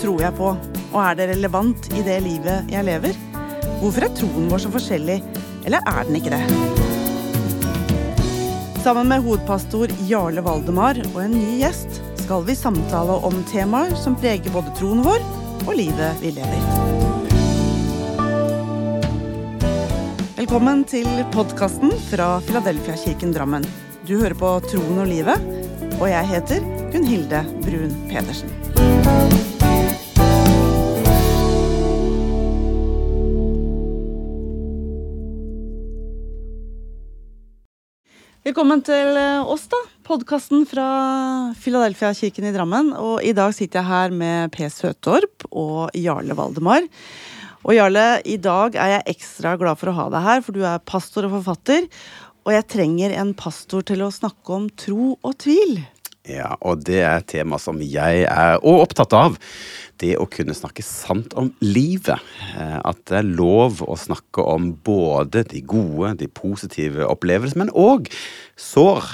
tror jeg på, og er det relevant i det livet jeg lever? Hvorfor er troen vår så forskjellig, eller er den ikke det? Sammen med hovedpastor Jarle Valdemar og en ny gjest skal vi samtale om temaer som preger både troen vår og livet vi lever. Velkommen til podkasten fra Filadelfia-kirken Drammen. Du hører på Troen og livet, og jeg heter Gunhilde Brun Pedersen. Velkommen til oss, da. Podkasten fra Filadelfia-kirken i Drammen. Og i dag sitter jeg her med P. Søtorp og Jarle Valdemar. Og Jarle, i dag er jeg ekstra glad for å ha deg her, for du er pastor og forfatter. Og jeg trenger en pastor til å snakke om tro og tvil. Ja, og det er et tema som jeg er òg opptatt av. Det å kunne snakke sant om livet. Eh, at det er lov å snakke om både de gode, de positive opplevelsene, men òg sår,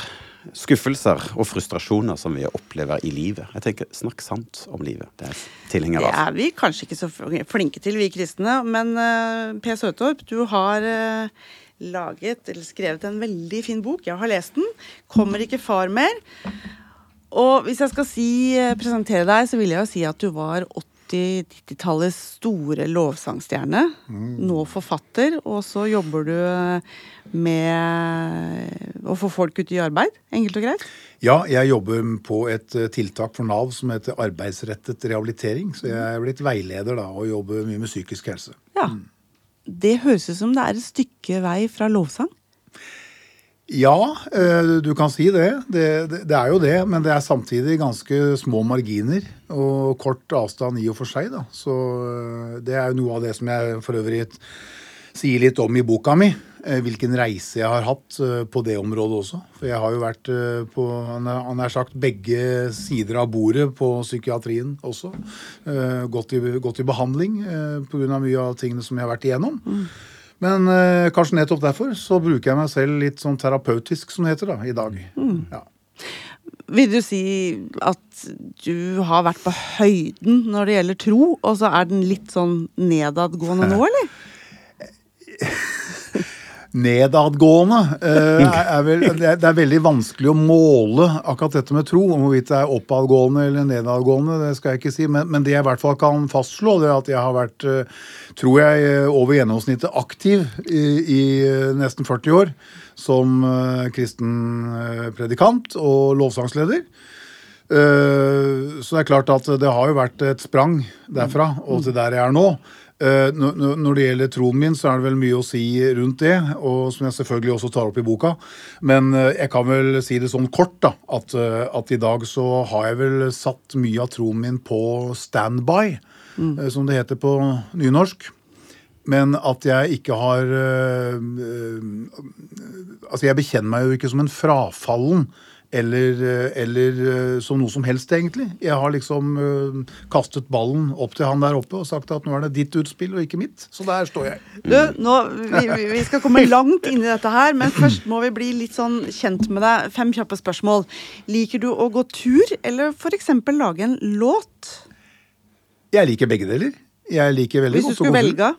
skuffelser og frustrasjoner som vi opplever i livet. Jeg tenker, Snakk sant om livet. Det er tilhenger av. Det er vi kanskje ikke så flinke til, vi kristne. Men uh, P. Søtorp, du har uh, laget eller skrevet en veldig fin bok. Jeg har lest den. 'Kommer ikke far mer'. Og hvis jeg skal si, eh, presentere deg, så vil jeg jo si at du var 80-90-tallets store lovsangstjerne. Mm. Nå forfatter, og så jobber du eh, med å få folk ut i arbeid. Enkelt og greit? Ja, jeg jobber på et eh, tiltak for Nav som heter arbeidsrettet rehabilitering. Så jeg er blitt veileder da, og jobber mye med psykisk helse. Ja. Mm. Det høres ut som det er et stykke vei fra lovsang? Ja, eh, du kan si det. Det, det. er jo det. Men det er samtidig ganske små marginer og kort avstand i og for seg. Da. Så eh, det er jo noe av det som jeg for øvrig sier litt om i boka mi. Eh, hvilken reise jeg har hatt på det området også. For jeg har jo vært på han er sagt, begge sider av bordet på psykiatrien også. Gått i, gått i behandling pga. mye av tingene som jeg har vært igjennom. Mm. Men eh, kanskje nettopp derfor så bruker jeg meg selv litt sånn terapeutisk, som det heter da, i dag. Mm. Ja. Vil du si at du har vært på høyden når det gjelder tro, og så er den litt sånn nedadgående nå, eller? nedadgående. Eh, er vel, det, er, veldig vanskelig å måle akkurat dette med tro. Om hvorvidt det er oppadgående eller nedadgående, det skal jeg ikke si. Men, men det jeg i hvert fall kan fastslå, det er at jeg har vært, eh, tror jeg, over gjennomsnittet aktiv i, i nesten 40 år som kristen predikant og lovsangsleder. Så det er klart at det har jo vært et sprang derfra og til der jeg er nå. Eh, når det gjelder troen min, så er det vel mye å si rundt det, og som jeg selvfølgelig også tar opp i boka. Men eh, jeg kan vel si det sånn kort, da, at, eh, at i dag så har jeg vel satt mye av troen min på standby, mm. som det heter på nynorsk. Men at jeg ikke har Altså, jeg bekjenner meg jo ikke som en frafallen eller, eh, eller, eh, som noe som helst, egentlig. Jeg har liksom uh, kastet ballen opp til han der oppe og sagt at nå er det ditt utspill og ikke mitt. Så der står jeg. Du, nå, vi, vi, skal komme langt inn i dette her, men først må vi bli litt sånn kjent med deg. Fem kjappe spørsmål. Liker du å gå tur, eller f.eks. lage en låt? Jeg liker begge deler. Jeg liker veldig godt å gå tur. Hvis du skulle velge?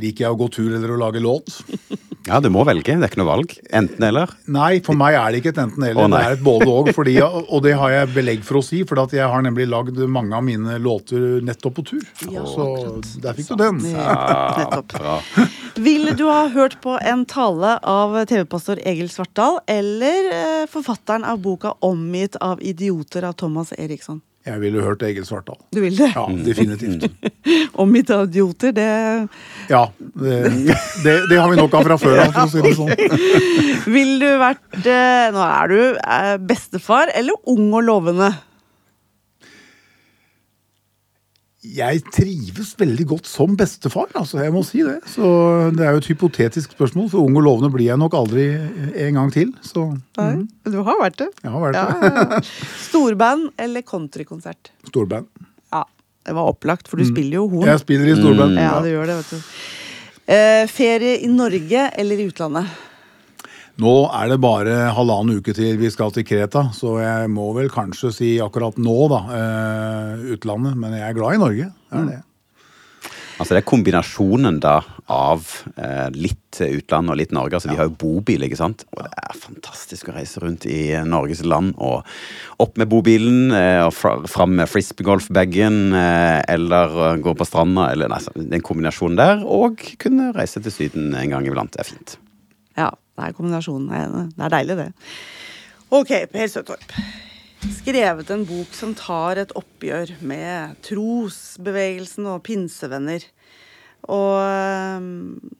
Liker jeg å gå tur eller å lage låt? Ja, du må velge. Det er ikke noe valg. Enten eller. Nei, for meg er det ikke et enten eller. det er et både og. Fordi, og det har jeg belegg for å si, for jeg har nemlig lagd mange av mine låter nettopp på tur. Ja, så akkurat. der fikk du den. Ja, nettopp. Ville du ha hørt på en tale av TV-pastor Egil Svartdal eller eh, forfatteren av boka 'Omgitt av idioter' av Thomas Eriksson? Jeg ville hørt Egil Svartdal. Du vil det? Ja, definitivt. Og mitt idioter, det Ja. Det, det, det, har vi nok av fra før av, for å si det sånn. Vil du vært eh, Nå er du eh, bestefar eller ung og lovende? Jeg trives veldig godt som bestefar, altså. Jeg må si det. Så det er jo et hypotetisk spørsmål, for ung og lovende blir jeg nok aldri en gang til. Så, Nei, mm. Du har vært det. Jeg har vært ja, det. Storband eller countrykonsert? Storband. Ja, det var opplagt, for du mm. spiller jo horn. Jeg spiller i storband. Mm. Ja, du gjør det, vet du. Eh, ferie i Norge eller i utlandet? Nå er det bare halvannen uke til vi skal til Kreta, så jeg må vel kanskje si akkurat nå, da, eh, utlandet. Men jeg er glad i Norge. Det er det. Altså Det er kombinasjonen da av eh, litt utland og litt Norge. altså Vi har jo bobil, ikke sant? og det er fantastisk å reise rundt i Norges land. og Opp med bobilen, eh, og fra, fram med frisbeegolfbagen, eh, eller eh, gå på stranda. eller nei, Den kombinasjonen der, og kunne reise til Syden en gang iblant. Det er fint. Ja, det er kombinasjonen. Det er deilig, det. Ok, Per Søtorp. Skrevet en bok som tar et oppgjør med trosbevegelsen og pinsevenner. Og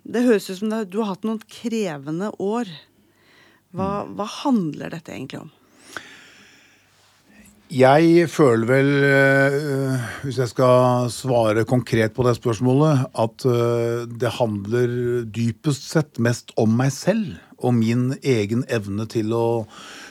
det høres ut som du har hatt noen krevende år. Hva, hva handler dette egentlig om? Jeg føler vel, øh, hvis jeg skal svare konkret på det spørsmålet, at øh, det handler dypest sett mest om meg selv og min egen evne til å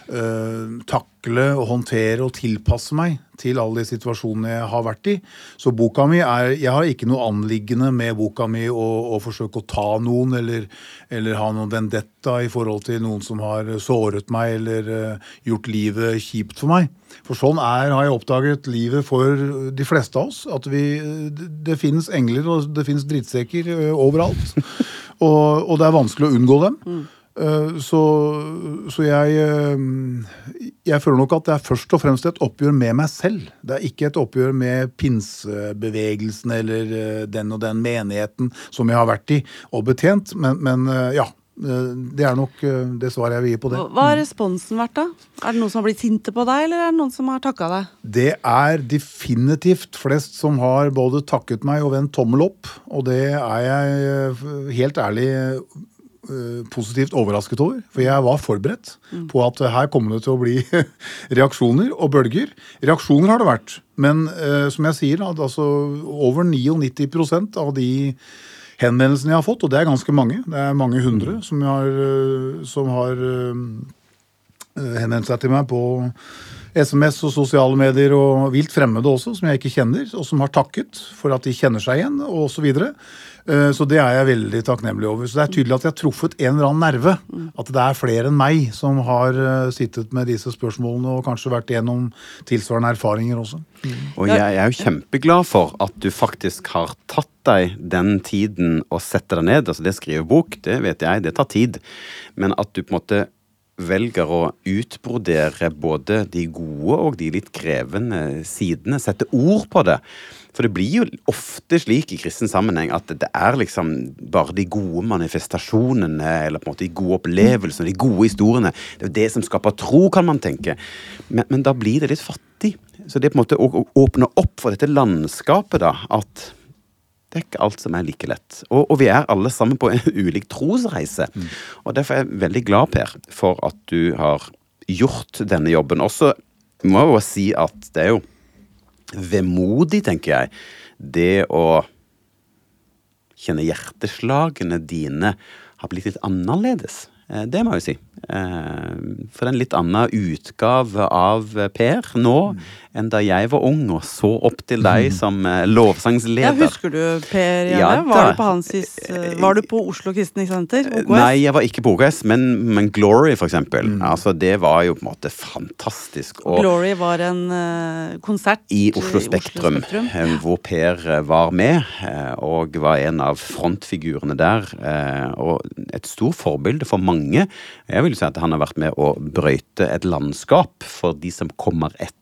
uh, takle og håndtere og tilpasse meg til alle de situasjonene jeg har vært i. Så boka mi er Jeg har ikke noe anliggende med boka mi å, å forsøke å ta noen eller, eller, ha noen vendetta i forhold til noen som har såret meg eller uh, gjort livet kjipt for meg. For sånn er, har jeg oppdaget livet for de fleste av oss. At vi, det, finnes engler og det finnes drittsekker uh, overalt. og, og, det er vanskelig å unngå dem. Mm. Eh, så, så jeg, eh, jeg føler nok at det er først og fremst et oppgjør med meg selv. Det er ikke et oppgjør med pinsebevegelsen eller eh, den og den menigheten som jeg har vært i og betjent. Men, men ja, det er nok det svaret jeg vil gi på det. Hva har responsen vært, da? Er det noen som har blitt sinte på deg, eller er det noen som har takka deg? Det er definitivt flest som har både takket meg og vendt tommel opp. Og det er jeg helt ærlig positivt overrasket over. For jeg var forberedt mm. på at her kommer det til å bli reaksjoner og bølger. Reaksjoner har det vært. Men uh, som jeg sier, altså, over 99% av de henvendelsene jeg har fått, og det er ganske mange, det er mange hundre som har, uh, som har uh, henvendt seg til meg på SMS og sosiale medier og vilt fremmede også, som jeg ikke kjenner, og som har takket for at de kjenner seg igjen, og osv. Så, videre. Eh, så det er jeg veldig takknemlig over. Så det er tydelig at jeg har truffet en eller annen nerve. At det er flere enn meg som har eh, sittet med disse spørsmålene og kanskje vært gjennom tilsvarende erfaringer også. Mm. Og jeg er jo kjempeglad for at du faktisk har tatt deg den tiden å sette deg ned. Altså det å skrive bok, det vet jeg, det tar tid. Men at du på en måte velger å utbrodere både de gode og de litt krevende sidene, sette ord på det. For det blir jo ofte slik i kristen sammenheng at det er liksom bare de gode manifestasjonene eller på en måte de gode opplevelsene, de gode historiene. Det er jo det som skaper tro, kan man tenke. Men, men da blir det litt fattig. Så det er på en måte å, åpne opp for dette landskapet, da, at det er ikke alt som er like lett. Og, og vi er alle sammen på en ulik trosreise. Mm. Og derfor er jeg veldig glad, Per, for at du har gjort denne jobben. Også må jeg jo si at det er jo vemodig, tenker jeg, det å kjenne hjerteslagene dine har blitt litt annerledes. Eh, det må jeg jo si. Eh, for en litt annen utgave av Per nå. Enn da jeg var ung og så opp til deg mm. som eh, lovsangsleder. Ja, Husker du Per Janne? Ja, var, du på hans, var du på Oslo Kristne Senter? OKS? Nei, jeg var ikke på OKS, men, men Glory, for eksempel. Mm. Altså, det var jo på en måte fantastisk. Og Glory var en uh, konsert i Oslo Spektrum, Spektrum. Uh, hvor Per var med, uh, og var en av frontfigurene der. og et stort forbilde for mange. Jeg vil si at han har vært med å brøyte et landskap for de som kommer etter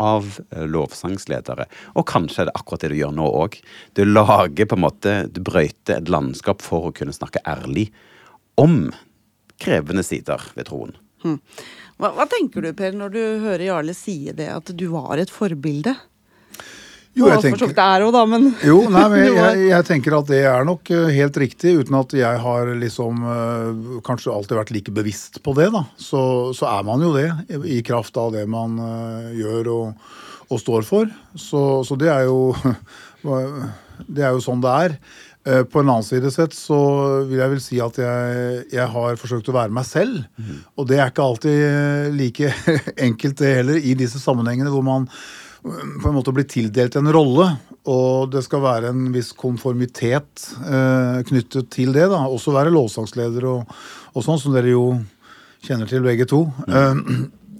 av eh, lovsangsledere. Og kanskje er det akkurat det du gjør nå òg. Du lager på en måte, du brøyter et landskap for å kunne snakke ærlig om krevende sider ved troen. Hmm. Hva, hva, tenker du, Per, når du hører Jarle si det, at du var et forbilde? Jo, jeg tenker, det er jo, da, men Jo, nei, men jeg, jeg, tenker at det er nok eh, helt riktig, uten at jeg har liksom uh, kanskje alltid vært like bevisst på det, da. Så, så er man jo det, i kraft av det man uh, gjør og, og, står for. Så, så, det er jo Det er jo sånn det er. På en annen side sett så vil jeg vel si at jeg, jeg har forsøkt å være meg selv. Mm. Og det er ikke alltid like enkelt, det heller, i disse sammenhengene hvor man på en måte bli tildelt en rolle, og det skal være en viss konformitet eh, knyttet til det. da, Også være lovsangsleder og, og sånn, som dere jo Kjenner til begge to. Eh,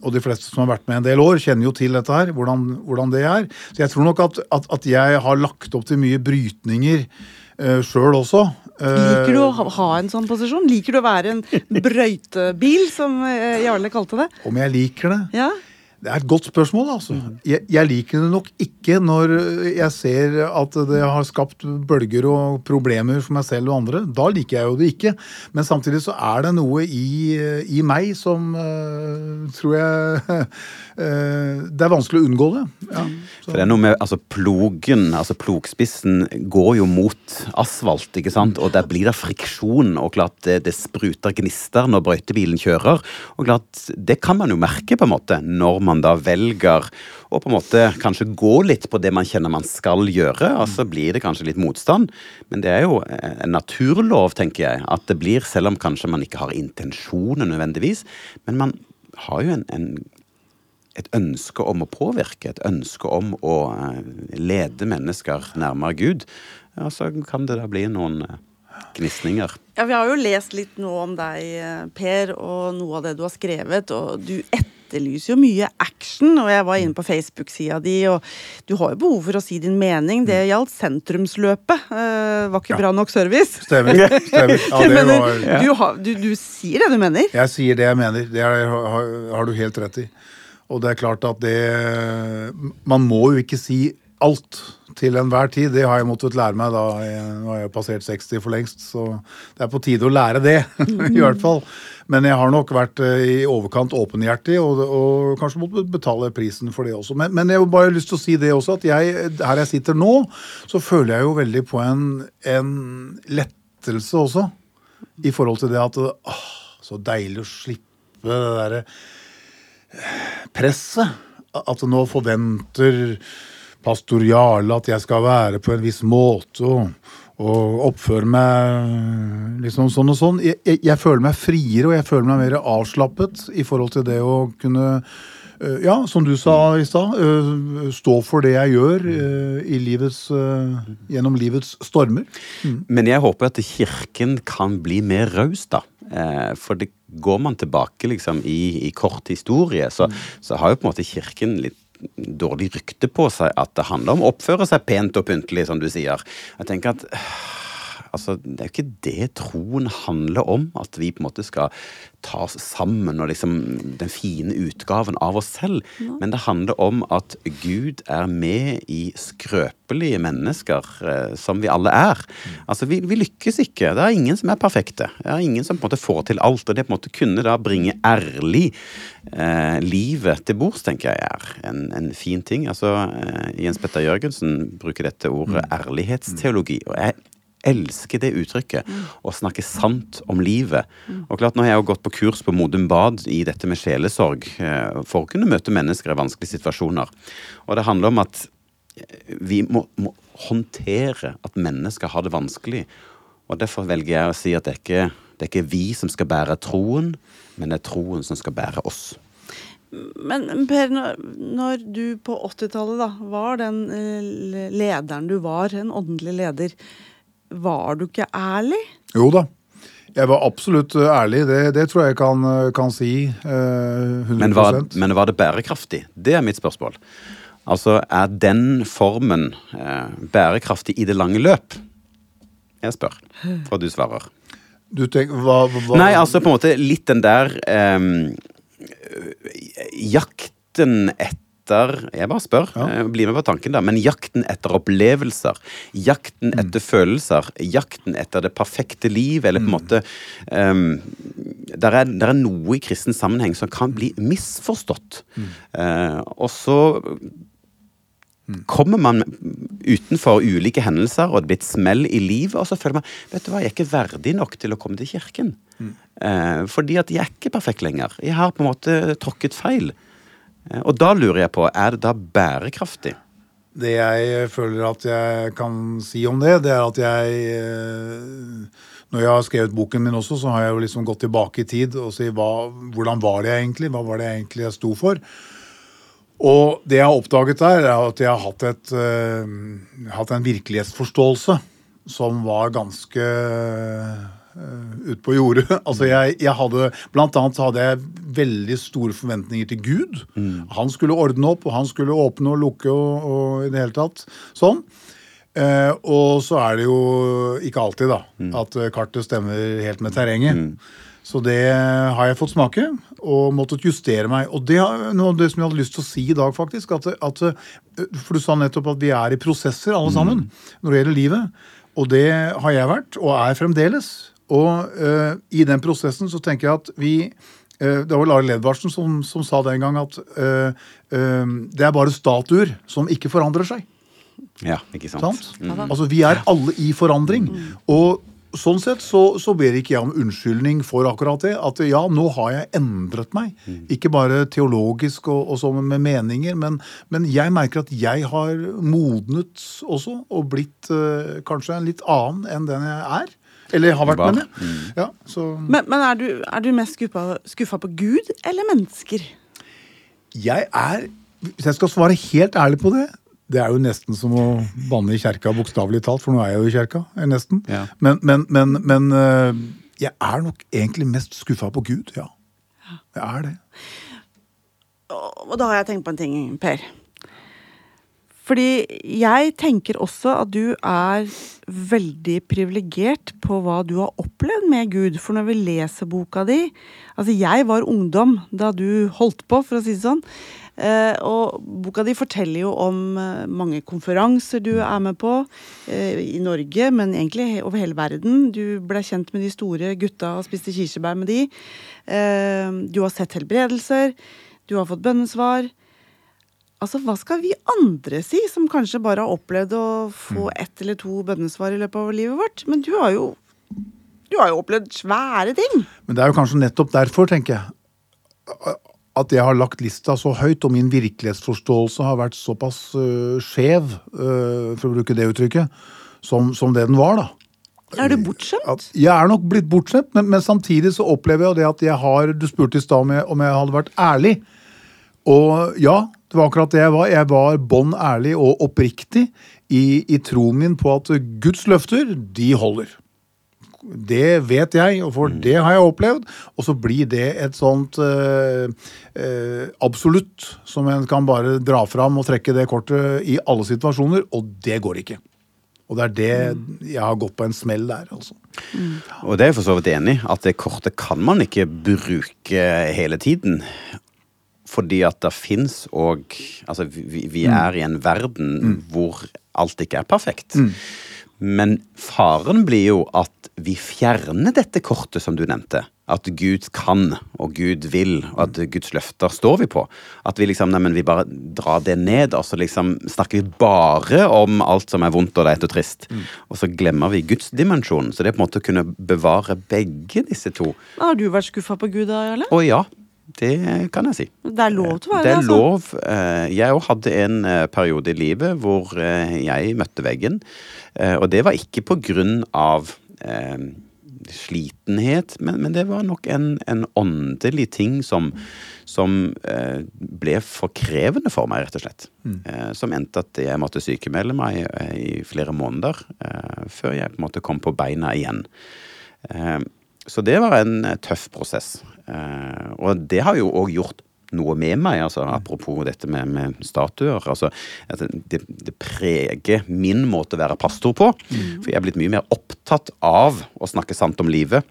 og de fleste som har vært med en del år, kjenner jo til dette her, hvordan, hvordan det er. Så jeg tror nok at, at, at jeg har lagt opp til mye brytninger eh, sjøl også. Liker du å ha, ha en sånn posisjon? Liker du å være en brøytebil, som eh, Jarle kalte det? Om jeg liker det? Ja. Det er et godt spørsmål. altså. Jeg, jeg, liker det nok ikke når jeg ser at det har skapt bølger og problemer for meg selv og andre. Da liker jeg jo det ikke. Men samtidig så er det noe i, i meg som uh, tror jeg uh, Det er vanskelig å unngå det. Ja, for det er noe med altså Plogen, altså plogspissen, går jo mot asfalt, ikke sant? Og der blir det friksjon, og klart det, det spruter gnister når brøytebilen kjører. Og klart, det kan man jo merke, på en måte, når man man da velger å på en måte kanskje gå litt på det man kjenner man skal gjøre, og så blir det kanskje litt motstand. Men det er jo en naturlov, tenker jeg, at det blir, selv om kanskje man ikke har intensjoner nødvendigvis, men man har jo en, en et ønske om å påvirke, et ønske om å eh, lede mennesker nærmere Gud. Og så kan det da bli noen eh, gnisninger. Ja, Vi har jo lest litt nå om deg, eh, Per, og noe av det du har skrevet. Og du etter etterlyser jo mye action, og jeg var inne på Facebook-sida di, og du har jo behov for å si din mening. Det gjaldt sentrumsløpet. Uh, var ikke ja. bra nok service. Stemmer. Stemmer. Ja, det var, du, har, du, du, sier det du mener? Jeg sier det jeg mener. Det er, har, har du helt rett i. Og det er klart at det Man må jo ikke si alt til enhver tid. Det har jeg måttet lære meg da. Nå har jeg passert 60 for lengst, så det er på tide å lære det. I hvert fall. Men jeg har nok vært eh, i overkant åpenhjertig og, og kanskje måttet betale prisen for det også. Men, men jeg har bare lyst til å si det også, at jeg, her jeg sitter nå, så føler jeg jo veldig på en, en lettelse også. I forhold til det at åh, Så deilig å slippe det derre presset. At nå forventer pastor Jarle at jeg skal være på en viss måte og, og oppføre meg liksom sånn og sånn. Jeg, jeg, jeg, føler meg friere og jeg føler meg mer avslappet i forhold til det å kunne uh, ja, som du sa i stad, uh, stå for det jeg gjør uh, livets, gjennom livets stormer. Mm. Men jeg håper at Kirken kan bli mer raus, da. For det går man tilbake liksom i, i kort historie, så, mm. så har jo på en måte Kirken litt dårlig rykte på seg at det handler om å oppføre seg pent og pyntelig, som du sier. Jeg tenker at Altså, det er jo ikke det troen handler om. At vi på en måte skal ta oss sammen og liksom den fine utgaven av oss selv. Ja. Men det handler om at Gud er med i skrøpelige mennesker, eh, som vi alle er. Mm. Altså, vi, vi, lykkes ikke. Det er ingen som er perfekte. Det er ingen som på en måte får til alt. Og det på en måte kunne da bringe ærlig eh, livet til bords, tenker jeg er en, en fin ting. Altså, eh, Jens Petter Jørgensen bruker dette ordet mm. ærlighetsteologi. og jeg elsker det uttrykket. Mm. Snakke sant om livet. Mm. Og klart, Nå har jeg jo gått på kurs på Modum Bad i dette med sjelesorg eh, for å kunne møte mennesker i vanskelige situasjoner. Og det handler om at eh, vi må, må håndtere at mennesker har det vanskelig. Og derfor velger jeg å si at det er ikke, det er ikke vi som skal bære troen, men det er troen som skal bære oss. Men Per, når du på 80-tallet var den eh, lederen du var, en åndelig leder, var du ikke ærlig? Jo da. Jeg var absolutt eh, ærlig. Det, det tror jeg kan, eh, kan si. Eh, 100% men var, men var, det bærekraftig? Det er mitt spørsmål. Altså, er den formen eh, bærekraftig i det lange løp? Jeg spør, og du svarer. Du tenker, hva, hva, Nei, altså på en måte litt den der eh, Jakten etter etter Jeg bare spør. Ja. Eh, bli med på tanken, da. Men jakten etter opplevelser, jakten mm. etter følelser, jakten etter det perfekte liv, eller på en mm. måte um, der, er, der, er, noe i kristen sammenheng som kan bli misforstått. Mm. Uh, og så mm. kommer man utenfor ulike hendelser, og det blir et smell i livet, og så føler man vet du hva, jeg er ikke verdig nok til å komme til kirken. Mm. Eh, fordi at jeg er ikke perfekt lenger. Jeg har på en måte tråkket feil. Eh, og da lurer jeg på, er det da bærekraftig? Det jeg føler at jeg kan si om det, det er at jeg eh, Når jeg har skrevet boken min også, så har jeg jo liksom gått tilbake i tid og si hvordan var det egentlig? Hva var det jeg egentlig jeg sto for? Og det jeg har oppdaget der, er at jeg har hatt, et, uh, hatt en virkelighetsforståelse som var ganske ut på jordet. altså jeg, jeg, hadde, Blant annet så hadde jeg veldig store forventninger til Gud. Mm. Han skulle ordne opp, og han skulle åpne og lukke og, og i det hele tatt sånn. Eh, og så er det jo ikke alltid da, mm. at kartet stemmer helt med terrenget. Mm. Så det har jeg fått smake, og måttet justere meg. Og det er noe av det som jeg hadde lyst til å si i dag, faktisk. At, at, for du sa nettopp at vi er i prosesser, alle sammen, mm. når det gjelder livet. Og det har jeg vært, og er fremdeles. Og uh, i den prosessen så tenker jeg at vi uh, Det var Lare Ledvardsen som, som, sa den gang at uh, det er bare statuer som ikke forandrer seg. Ja, ikke sant? sant? Mm. Altså, Vi er alle i forandring. Mm. Og sånn sett så, så, ber ikke jeg om unnskyldning for akkurat det. At ja, nå har jeg endret meg. Mm. Ikke bare teologisk og, og sånn med meninger, men, men, jeg merker at jeg har modnet også, og blitt uh, kanskje en litt annen enn den jeg er. Eller har vært, mener jeg. Mm. Ja, men, men er, du, er, du, mest skuffa, skuffa på Gud eller mennesker? Jeg er Hvis jeg skal svare helt ærlig på det, det er jo nesten som å banne i kjerka, bokstavelig talt, for nå er jeg jo i kjerka. nesten. Ja. Men, men, men, men, eh, jeg er nok egentlig mest skuffa på Gud, ja. Jeg er det. Og da har jeg tenkt på en ting, Per. Fordi jeg tenker også at du er veldig privilegert på hva du har opplevd med Gud. For når vi leser boka di Altså, jeg var ungdom da du holdt på, for å si det sånn. Eh, og boka di forteller jo om eh, mange konferanser du er med på eh, i Norge, men egentlig over hele verden. Du ble kjent med de store gutta og spiste kirsebær med de. Du har sett helbredelser. Du har fått bønnesvar. Altså, Hva skal vi andre si, som kanskje bare har opplevd å få mm. ett eller to bønnesvar i løpet av livet vårt? Men du har jo du har jo opplevd svære ting. Men det er jo kanskje nettopp derfor, tenker jeg at jeg har lagt lista så høyt, og min virkelighetsforståelse har vært såpass uh, skjev, uh, for å bruke det uttrykket, som, som, det den var, da. Er du bortskjemt? Jeg er nok blitt bortskjemt, men, men, samtidig så opplever jeg det at jeg har Du spurte i stad om, om, jeg hadde vært ærlig. Og ja, det var akkurat det jeg var. Jeg var bånn ærlig og oppriktig i, i troen min på at Guds løfter, de holder. Det vet jeg, og for mm. det har jeg opplevd. Og så blir det et sånt eh, eh, absolutt som en kan bare dra fram og trekke det kortet i alle situasjoner, og det går ikke. Og det er det mm. jeg har gått på en smell der, altså. Mm. Og det er jeg for så vidt enig i, at det kortet kan man ikke bruke hele tiden. Fordi at det fins òg Altså, vi, vi, mm. er i en verden mm. hvor alt ikke er perfekt. Mm. Men faren blir jo at vi fjerner dette kortet som du nevnte. At Gud kan, og Gud vil, og at Guds løfter står vi på. At vi liksom, nei, men vi bare drar det ned, og så liksom snakker vi bare om alt som er vondt og leit og trist. Mm. Og så glemmer vi gudsdimensjonen. Så det er på en måte å kunne bevare begge disse to. Har du vært skuffa på Gud da, Jarle? Å ja. Det kan jeg si. Det er lov til å være det? er altså. lov. Eh, jeg òg hadde en eh, periode i livet hvor eh, jeg møtte veggen. Og det var ikke på grunn av slitenhet, men, men, det var nok en, en åndelig ting som, som eh, ble for krevende for meg, rett og slett. Mm. Eh, som endte at jeg måtte sykemelde meg i flere måneder før jeg på en måte kom på beina igjen. så det var en tøff prosess. Eh, og det har jo òg gjort noe med meg, altså apropos dette med, med statuer. altså det, det, preger min måte å være pastor på. Mm. For jeg er blitt mye mer opptatt av å snakke sant om livet.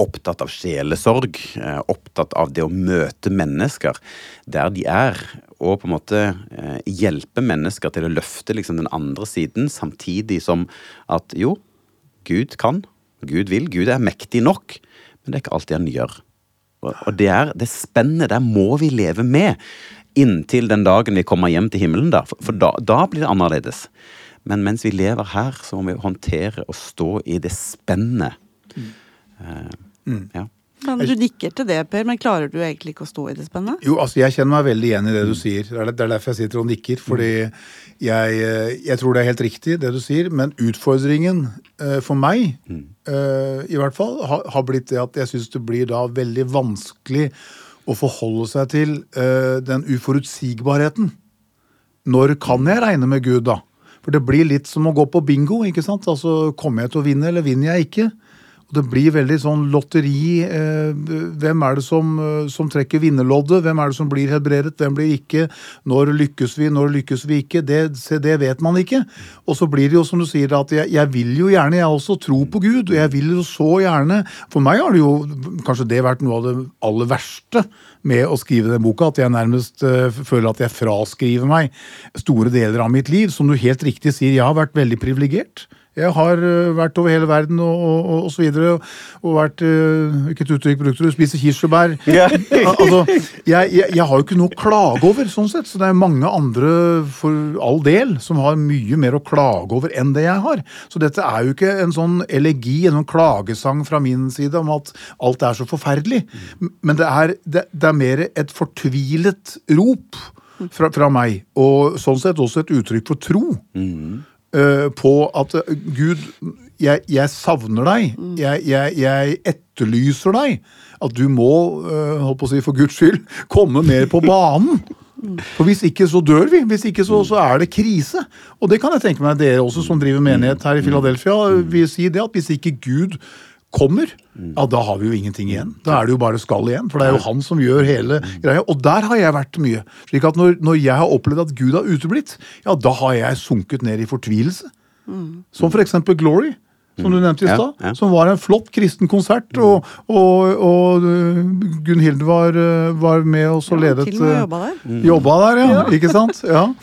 Opptatt av sjelesorg. Eh, opptatt av det å møte mennesker der de er. Og på en måte eh, hjelpe mennesker til å løfte liksom den andre siden, samtidig som at jo, Gud kan. Gud vil. Gud er mektig nok. Men det er ikke alltid han gjør. Og det er det spennet der må vi leve med inntil den dagen vi kommer hjem til himmelen. da, For da, da blir det annerledes. Men mens vi lever her, så må vi håndtere og stå i det spennet. Mm. Uh, mm. ja. Men Du nikker til det, Per, men klarer du egentlig ikke å stå i det spennet? Jo, altså Jeg kjenner meg veldig igjen i det du sier. Det er derfor jeg sitter og nikker. Fordi jeg, eh, jeg tror det er helt riktig, det du sier. Men utfordringen uh, for meg, uh, i hvert fall, har, har, blitt det at jeg syns det blir da veldig vanskelig å forholde seg til den uforutsigbarheten. Når kan jeg regne med Gud, da? For det blir litt som å gå på bingo. ikke sant? Altså, Kommer jeg til å vinne, eller vinner jeg ikke? Det blir veldig sånn lotteri. Eh, hvem er det som, eh, som trekker vinnerloddet? Hvem er det som blir helbredet? Hvem blir ikke? Når lykkes vi? Når lykkes vi ikke? Det, det vet man ikke. Og så blir det jo som du sier, at jeg, jeg vil jo gjerne jeg også tro på Gud. Og jeg vil jo så gjerne For meg har det jo kanskje det vært noe av det aller verste med å skrive den boka, at jeg nærmest uh, føler at jeg fraskriver meg store deler av mitt liv. Som du helt riktig sier, jeg har vært veldig privilegert. Jeg har uh, vært over hele verden og, og, og, så videre, og vært uh, Hvilket uttrykk brukte du? Spise kirsebær. Yeah. altså, jeg, jeg, jeg, har jo ikke noe å klage over, sånn sett. Så det er mange andre, for all del, som har mye mer å klage over enn det jeg har. Så dette er jo ikke en sånn elegi, en sånn klagesang fra min side om at alt er så forferdelig. Men det er, det, det er mer et fortvilet rop fra, fra, meg, og sånn sett også et uttrykk for tro. Mm. Uh, på at uh, Gud, jeg, jeg, savner deg. Mm. Jeg, jeg, jeg, etterlyser deg. At du må, uh, holdt på å si for Guds skyld, komme mer på banen. Mm. For Hvis ikke så dør vi. Hvis ikke så, så, er det krise. Og det kan jeg tenke meg dere også som driver menighet her i Philadelphia, vil si det at hvis ikke Gud kommer, ja, da har vi jo ingenting igjen. Da er det jo bare skall igjen. For det er jo han som gjør hele greia. Og der har jeg vært mye. slik at når, når jeg har opplevd at Gud har uteblitt, ja, da har jeg sunket ned i fortvilelse. Mm. Som for eksempel Glory. Som du nevnte i stad. Ja, ja. Som var en flott kristen konsert. Og, og, og uh, Gunhild var, uh, var med oss og ledet Til og med jobba der. Jobba der, ja. Ikke sant? Ja.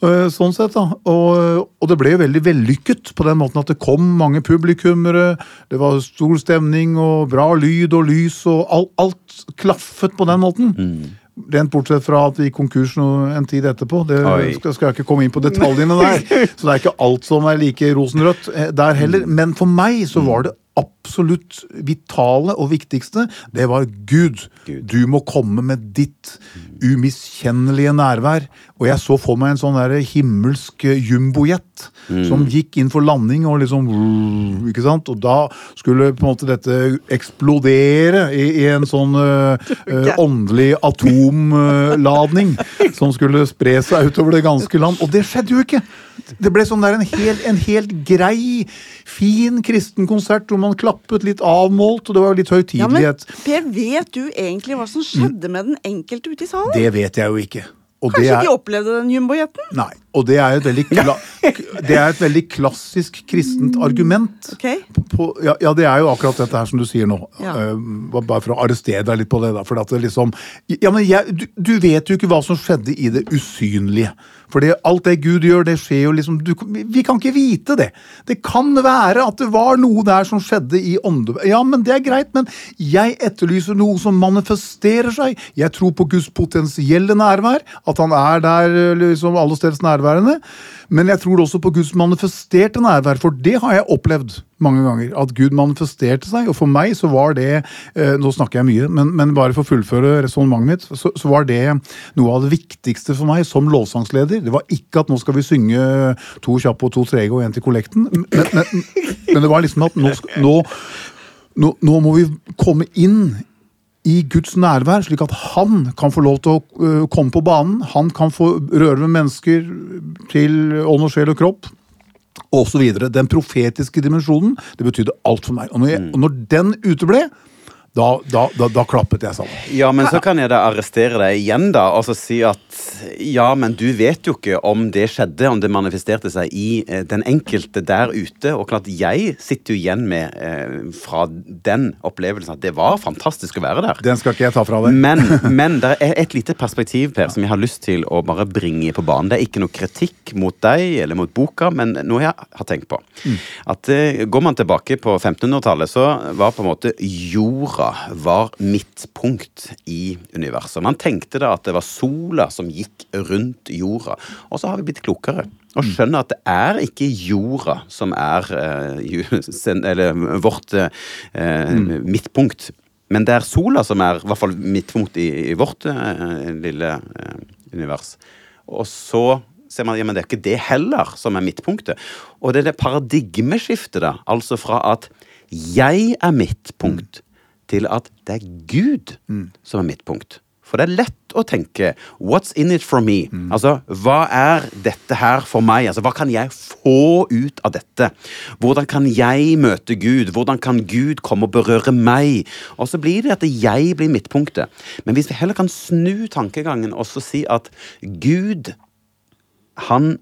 Eh, sånn sett da. Og, og, det ble jo veldig vellykket på den måten at det kom mange publikummere. Det var stor stemning og bra lyd og lys, og alt, alt klaffet på den måten. Mm. Rent bortsett fra at det gikk konkurs en tid etterpå. Det skal, skal, jeg ikke komme inn på detaljene der. Så det er ikke alt som er like rosenrødt eh, der heller. Men for meg så var det absolutt vitale og viktigste, det var Gud. Gud. Du må komme med ditt umiskjennelige nærvær. Og jeg så for meg en sånn der himmelsk jumbojet mm. som gikk inn for landing og liksom ikke sant? Og da skulle på en måte dette eksplodere i, i en sånn uh, uh, åndelig atomladning som skulle spre seg utover det ganske land. Og det skjedde jo ikke! Det ble sånn der en helt, en helt grei, fin kristen konsert hvor man klappet litt avmålt, og det var litt høytidelighet. Ja, Per, vet du egentlig hva som skjedde med den enkelte ute i salen? Det vet jeg jo ikke. Og Kanskje er... de opplevde den jumbojeten? Nei. Og det er, det er et veldig klassisk kristent argument. Okay. På, ja, ja, det er jo akkurat dette her som du sier nå. Ja. Uh, bare for å arrestere deg litt på det. da, for at det liksom... Ja, men jeg, du, du vet jo ikke hva som skjedde i det usynlige. For alt det Gud gjør, det skjer jo liksom du, Vi kan ikke vite det. Det kan være at det var noe der som skjedde i ånde... Ja, men det er greit, men jeg etterlyser noe som manifesterer seg. Jeg tror på Guds potensielle nærvær, at han er der liksom alle steds nærværende. Men jeg tror også på Guds manifesterte nærvær, for det har jeg opplevd mange ganger. At Gud manifesterte seg. Og for meg så var det eh, Nå snakker jeg mye, men, men bare for å fullføre resonnementet mitt, så, så, var det noe av det viktigste for meg som lovsangsleder. Det var ikke at nå skal vi synge to kjappe og to trege og én til kollekten, men, men, men, det var liksom at nå, nå, nå, nå må vi komme inn i Guds nærvær, slik at han kan få lov til å uh, komme på banen. Han kan få røre med mennesker til ånd og sjel og kropp. Og så videre. Den profetiske dimensjonen det betydde alt for meg. Og når, jeg, og når den uteble, da, da, da, da, klappet jeg sammen. Ja, men så kan jeg da arrestere deg igjen, da, og så si at ja, men du vet jo ikke om det skjedde, om det manifesterte seg i eh, den enkelte der ute. Og klart, jeg sitter jo igjen med eh, fra den opplevelsen at det var fantastisk å være der. Den skal ikke jeg ta fra deg. Men, men det er et lite perspektiv, Per, som jeg har lyst til å bare bringe på banen. Det er ikke noe kritikk mot deg eller mot boka, men noe jeg har tenkt på. Mm. At eh, Går man tilbake på 1500-tallet, så var på en måte jorda jorda var midtpunkt i universet. Man tenkte da at det var sola som gikk rundt jorda. Og så har vi blitt klokere og skjønner at det er ikke jorda som er uh, eller, vårt eh, mm. midtpunkt. Men det er sola som er i hvert fall midtpunkt i, i vårt eh, lille univers. Og så ser man ja, men det er ikke det heller som er midtpunktet. Og det er det paradigmeskiftet, da. Altså fra at jeg er midtpunkt, til at det er Gud mm. som er midtpunkt. For det er lett å tenke 'what's in it for me'? Altså, hva er dette her for meg? Altså, hva kan jeg få ut av dette? Hvordan kan jeg møte Gud? Hvordan kan Gud komme og berøre meg? Og så blir det at jeg blir midtpunktet. Men hvis vi heller kan snu tankegangen og så si at Gud, han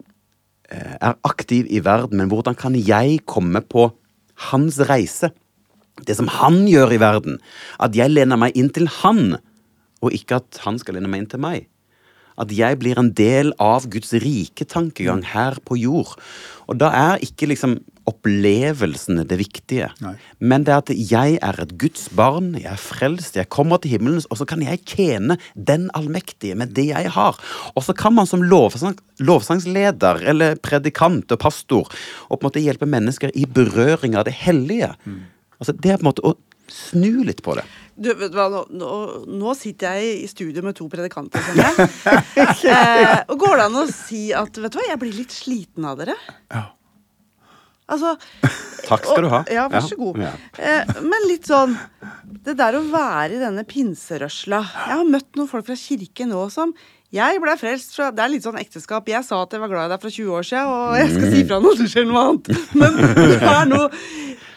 eh, er aktiv i verden, men hvordan kan jeg komme på hans reise? Det som han gjør i verden. At jeg lener meg inn til han, og ikke at han skal lene meg inn til meg. At jeg blir en del av Guds rike tankegang her på jord. Og da er ikke liksom opplevelsene det viktige. Nei. Men det at jeg er et Guds barn, jeg er frelst, jeg kommer til himmelen, og så kan jeg tjene den allmektige med det jeg har. Og så kan man som lovsang, lovsangsleder eller predikant og pastor og på en måte hjelpe mennesker i berøring av det hellige. Altså Det er på en måte å snu litt på det. Du, vet du hva, nå, nå, nå sitter jeg i studio med to predikanter, skjønner jeg. eh, og går det an å si at vet du hva, jeg blir litt sliten av dere? Ja. Altså Takk skal du ha. Ja, vær så god. ja. Eh, men litt sånn Det der å være i denne pinserørsla Jeg har møtt noen folk fra kirken nå som jeg ble frelst fra Det er litt sånn ekteskap. Jeg sa at jeg var glad i deg for 20 år siden, og jeg skal si fra når det skjer noe annet. Men det er noe,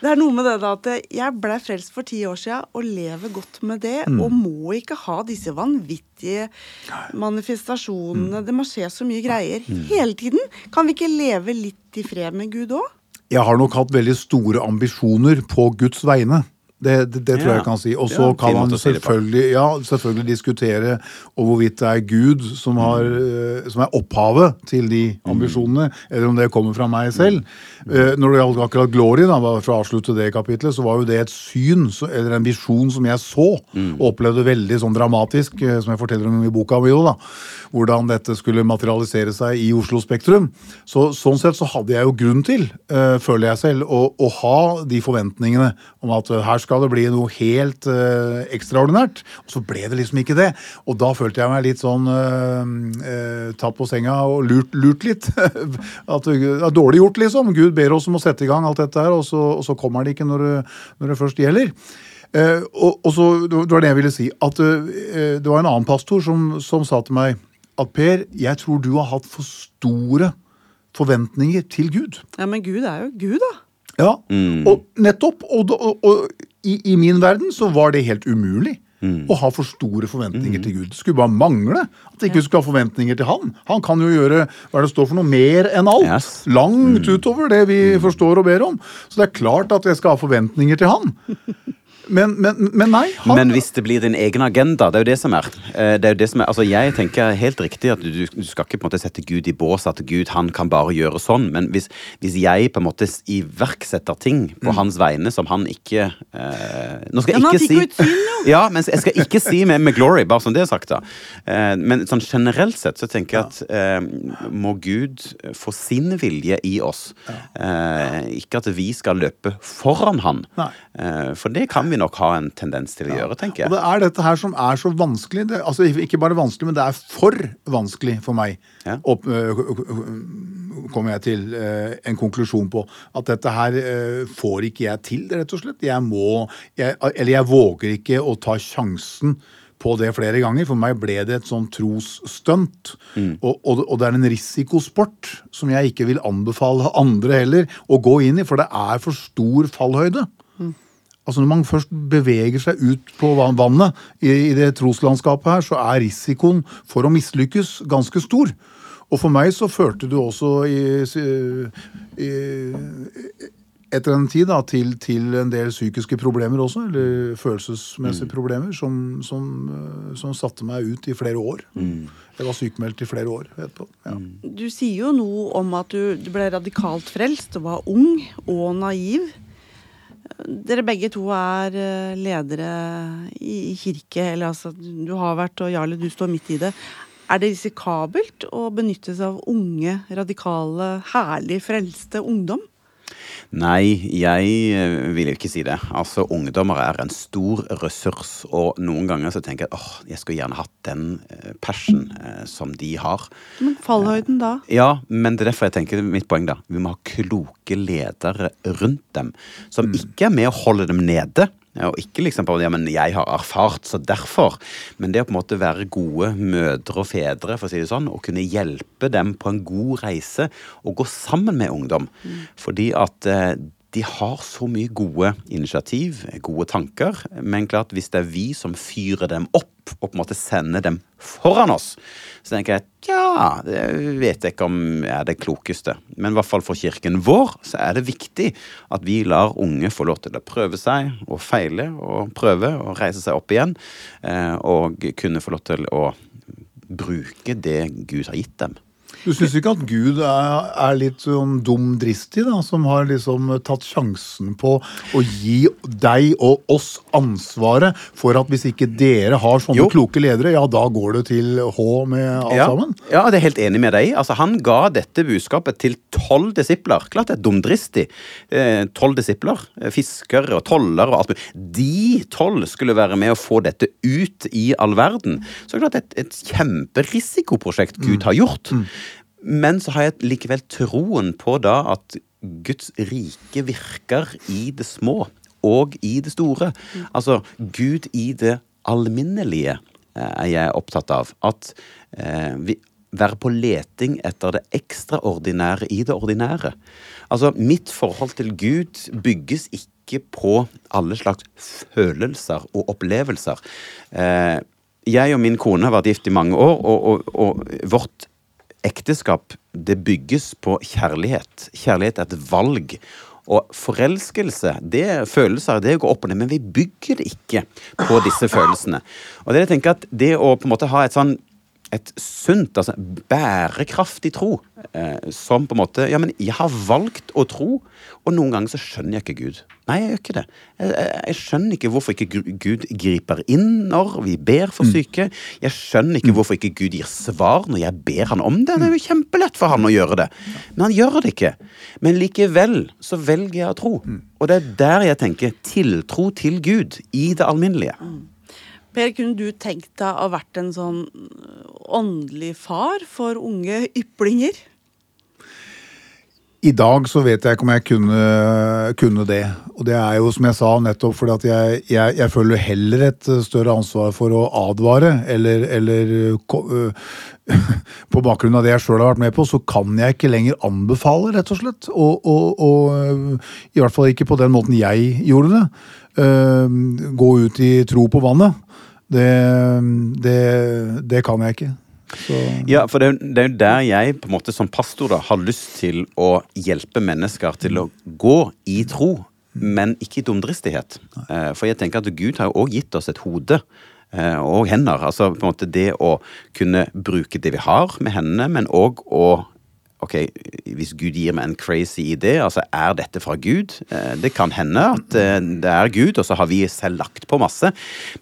det er noe med det da at jeg ble frelst for ti år siden og lever godt med det. Og må ikke ha disse vanvittige manifestasjonene. Det må skje så mye greier hele tiden. Kan vi ikke leve litt i fred med Gud òg? Jeg har nok hatt veldig store ambisjoner på Guds vegne. Det, det, det tror Ja. jeg kan si. Og så kan man selvfølgelig, ja, selvfølgelig diskutere og hvorvidt det er Gud som, har, Mm. eh, som er opphavet til de ambisjonene, eller om det kommer fra meg selv. Eh, Når det gjaldt akkurat Glory, da, for å avslutte det kapitlet, så var jo det et syn, så- eller en visjon som jeg så, Mm. og opplevde veldig sånn dramatisk, eh, som jeg forteller om i boka mi da, hvordan dette skulle materialisere seg i Oslo Spektrum. Så, sånn sett så hadde jeg jo grunn til, uh, føler jeg selv, å, å ha de forventningene om at uh, her skal det bli noe helt uh, ekstraordinært. Og så ble det liksom ikke det. Og da følte jeg meg litt sånn uh, eh, tatt på senga og lurt, lurt litt. at det er dårlig gjort, liksom. Gud ber oss om å sette i gang alt dette her, og så, og så kommer det ikke når det, når det først gjelder. Uh, og, og så, Det var det jeg ville si. At uh, Det var en annen pastor som, som sa til meg at Per, jeg tror du har hatt for store forventninger til Gud. Ja, men Gud er jo Gud, da. Ja, og nettopp. Og, og, og i, i min verden så var det helt umulig. Å ha for store forventninger til Gud. Det skulle bare mangle at ikke vi skulle ha forventninger til Han. Han kan jo gjøre hva det står for noe mer enn alt. Yes. Langt utover det vi forstår og ber om. Så det er klart at jeg skal ha forventninger til Han. Men, men, men nei. Han, Men hvis det blir din egen agenda, det er jo det som er. Eh, Det er jo det som er altså jeg tenker helt riktig at du, du skal ikke på en måte sette Gud i bås, at Gud han kan bare gjøre sånn. Men hvis, hvis jeg på en måte iverksetter ting på hans vegne som han ikke eh, Nå skal jeg ikke si. Ja, men jeg skal ikke si med, med Glory, bare som det er sagt, da. Eh, men sånn generelt sett så tenker jeg at eh, må Gud få sin vilje i oss. Eh, ikke at vi skal løpe foran han. Eh, for det kan vi nok ha en tendens til å gjøre, tenker jeg. Og det er dette her som er så vanskelig. Det, altså Ikke bare vanskelig, men det er for vanskelig for meg. Ja. Opp, kommer jeg til en konklusjon på. At dette her får ikke jeg til, rett og slett. Jeg må jeg, Eller jeg våger ikke å ta sjansen på det flere ganger. For meg ble det et sånn trosstunt. Og, og, og det er en risikosport som jeg ikke vil anbefale andre heller å gå inn i, for det er for stor fallhøyde. Altså Når man først beveger seg ut på vannet i, i det troslandskapet her, så er risikoen for å mislykkes ganske stor. Og for meg så førte du også i, i, etter en tid da, til, til en del psykiske problemer også, eller følelsesmessige problemer, som, som, eh, som satte meg ut i flere år. Jeg var sykemeldt i flere år etterpå. Ja. Du sier jo noe om at du, du ble radikalt frelst og var ung og naiv. Dere begge to er eh, ledere i, kirke, eller altså du har vært, og Jarle, du står midt i det. Er det risikabelt å benytte seg av unge, radikale, herlig frelste ungdom? Nei, jeg eh, vil jo ikke si det. Altså, Ungdommer er en stor ressurs, og noen ganger så tenker jeg åh, jeg skulle gjerne hatt den eh, passion eh, som de har. Men fallhøyden da? Ja, men det er derfor jeg tenker mitt poeng da. Vi må ha kloke ledere rundt dem, som ikke er med å holde dem nede, Og ikke liksom på ja, men jeg har erfart, så derfor. Men det å på en måte være gode mødre og fedre, for å si det sånn, og kunne hjelpe dem på en god reise og gå sammen med ungdom. Fordi at eh, de har så mye gode initiativ, gode tanker. Men klart, hvis det er vi som fyrer dem opp og på en måte sender dem foran oss, så tenker jeg at ja, det vet jeg ikke om er det klokeste. Men i hvert fall for kirken vår så er det viktig at vi lar unge få lov til å prøve seg og feile og prøve og reise seg opp igjen. eh, Og kunne få lov til å bruke det Gud har gitt dem. Du syns ikke at Gud er, er litt sånn dum dristig, da, som har liksom tatt sjansen på å gi deg og oss ansvaret for at hvis ikke dere har sånne Jo. kloke ledere, ja, da går det til H med alt ja. sammen? Ja, det er helt enig med deg. Altså, han ga dette budskapet til tolv disipler. Klart det er dumdristig. Eh, Tolv disipler. fisker Fiskere og toller og alt mulig. De tolv skulle være med å få dette ut i all verden. Så klart det er et, et kjemperisikoprosjekt Gud har gjort. Men så har jeg likevel troen på da at Guds rike virker i det små og i det store. Altså Gud i det alminnelige eh, er jeg opptatt av. At eh, vi være på leting etter det ekstraordinære i det ordinære. Altså, mitt forhold til Gud bygges ikke på alle slags følelser og opplevelser. Eh, jeg og min kone har vært gift i mange år, og, og, og vårt ekteskap det bygges på kjærlighet. Kjærlighet er et valg. Og forelskelse, det er følelser, det går opp og ned, men vi bygger det ikke på disse følelsene. Og det jeg tenker at det å på en måte ha et sånn et sunt, altså bærekraftig tro, eh, som på en måte Ja, men jeg har valgt å tro, og noen ganger så skjønner jeg ikke Gud. Nei, jeg gjør ikke det. Jeg, jeg, jeg skjønner ikke hvorfor ikke Gud- griper inn når vi ber for syke. Jeg skjønner ikke hvorfor ikke Gud gir svar når jeg ber han om det. Det er jo kjempelett for han å gjøre det. Men han gjør det ikke. Men likevel så velger jeg å tro. Og det er der jeg tenker tiltro til Gud i det alminnelige. Per, kunne du tenkt deg å vært en sånn åndelig far for unge yplinger? I dag så vet jeg ikke om jeg kunne, kunne det. Og det er jo som jeg sa nettopp fordi at jeg, jeg, jeg føler heller et større ansvar for å advare, eller, eller øh, På bakgrunn av det jeg sjøl har vært med på, så kan jeg ikke lenger anbefale, rett og slett. Og, og, og i hvert fall ikke på den måten jeg gjorde det. Øh, Gå ut i tro på vannet. Det, det, det kan jeg ikke. Så Ja, for det, er jo- det er jo der jeg på en måte som pastor da har lyst til å hjelpe mennesker til å gå i tro, men ikke i dumdristighet. Eh, For jeg tenker at Gud har jo òg gitt oss et hode eh, og hender. Altså på en måte det å kunne bruke det vi har med hendene, men òg å Ok, hvis Gud gir meg en crazy idé, altså er dette fra Gud? Eh, Det kan hende at det er Gud, og så har vi selv lagt på masse.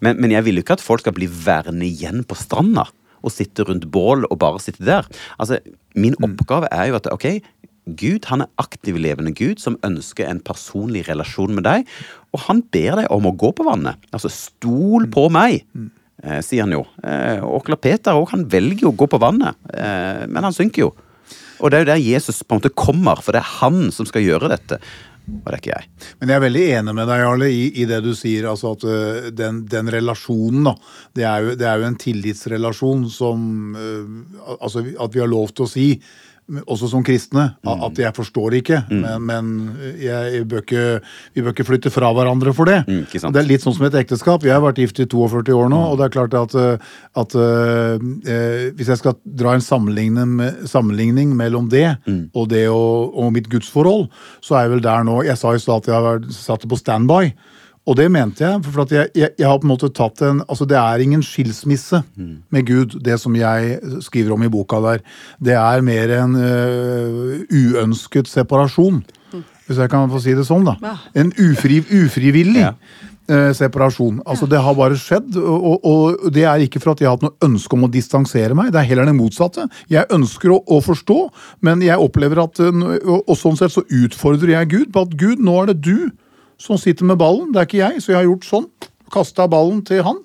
Men, men jeg vil jo ikke at folk skal bli værende igjen på stranda og sitte rundt bål og bare sitte der. Altså, Min oppgave er jo at ok, Gud han er aktiv levende Gud som ønsker en personlig relasjon med deg. Og han ber deg om å gå på vannet. Altså, stol på meg, eh, sier han jo. Eh, Onkel Peter også, han velger jo å gå på vannet, eh, men han synker jo. Og det er jo der Jesus på en måte kommer, for det er han som skal gjøre dette. Og det jeg. Men jeg er veldig enig med deg, Jarle, i, i det du sier. altså at øh, den, den relasjonen, da. Det er, jo, det er jo en tillitsrelasjon som øh, Altså at vi har lov til å si, også som kristne, at jeg forstår ikke, men, men jeg bør ikke, vi bør ikke flytte fra hverandre for det. Mm. Det er litt sånn som et ekteskap. Jeg har vært gift i 42 år nå, og det er klart at, øh, at øh, øh, hvis jeg skal dra en sammenligning, sammenligning mellom det og det og, og mitt gudsforhold, så er jeg vel der nå Jeg sa i stad at jeg har vært- satt på standby. Og det mente jeg, for at jeg, jeg, jeg har på en måte tatt en Altså, det er ingen skilsmisse med Gud, det som jeg skriver om i boka der. Det er mer en øh, uønsket separasjon, hvis jeg kan få si det sånn, da. Ja. En ufri, ufrivillig Ja. eh, separasjon. Altså, Det har bare skjedd, og, og, og det er ikke for at jeg har hatt noe ønske om å distansere meg. Det er heller det motsatte. Jeg ønsker å, å forstå, men jeg opplever at og, og sånn sett så utfordrer jeg Gud på at Gud, nå er det du som sitter med ballen, det er ikke jeg. Så jeg har gjort sånn. Kasta ballen til han.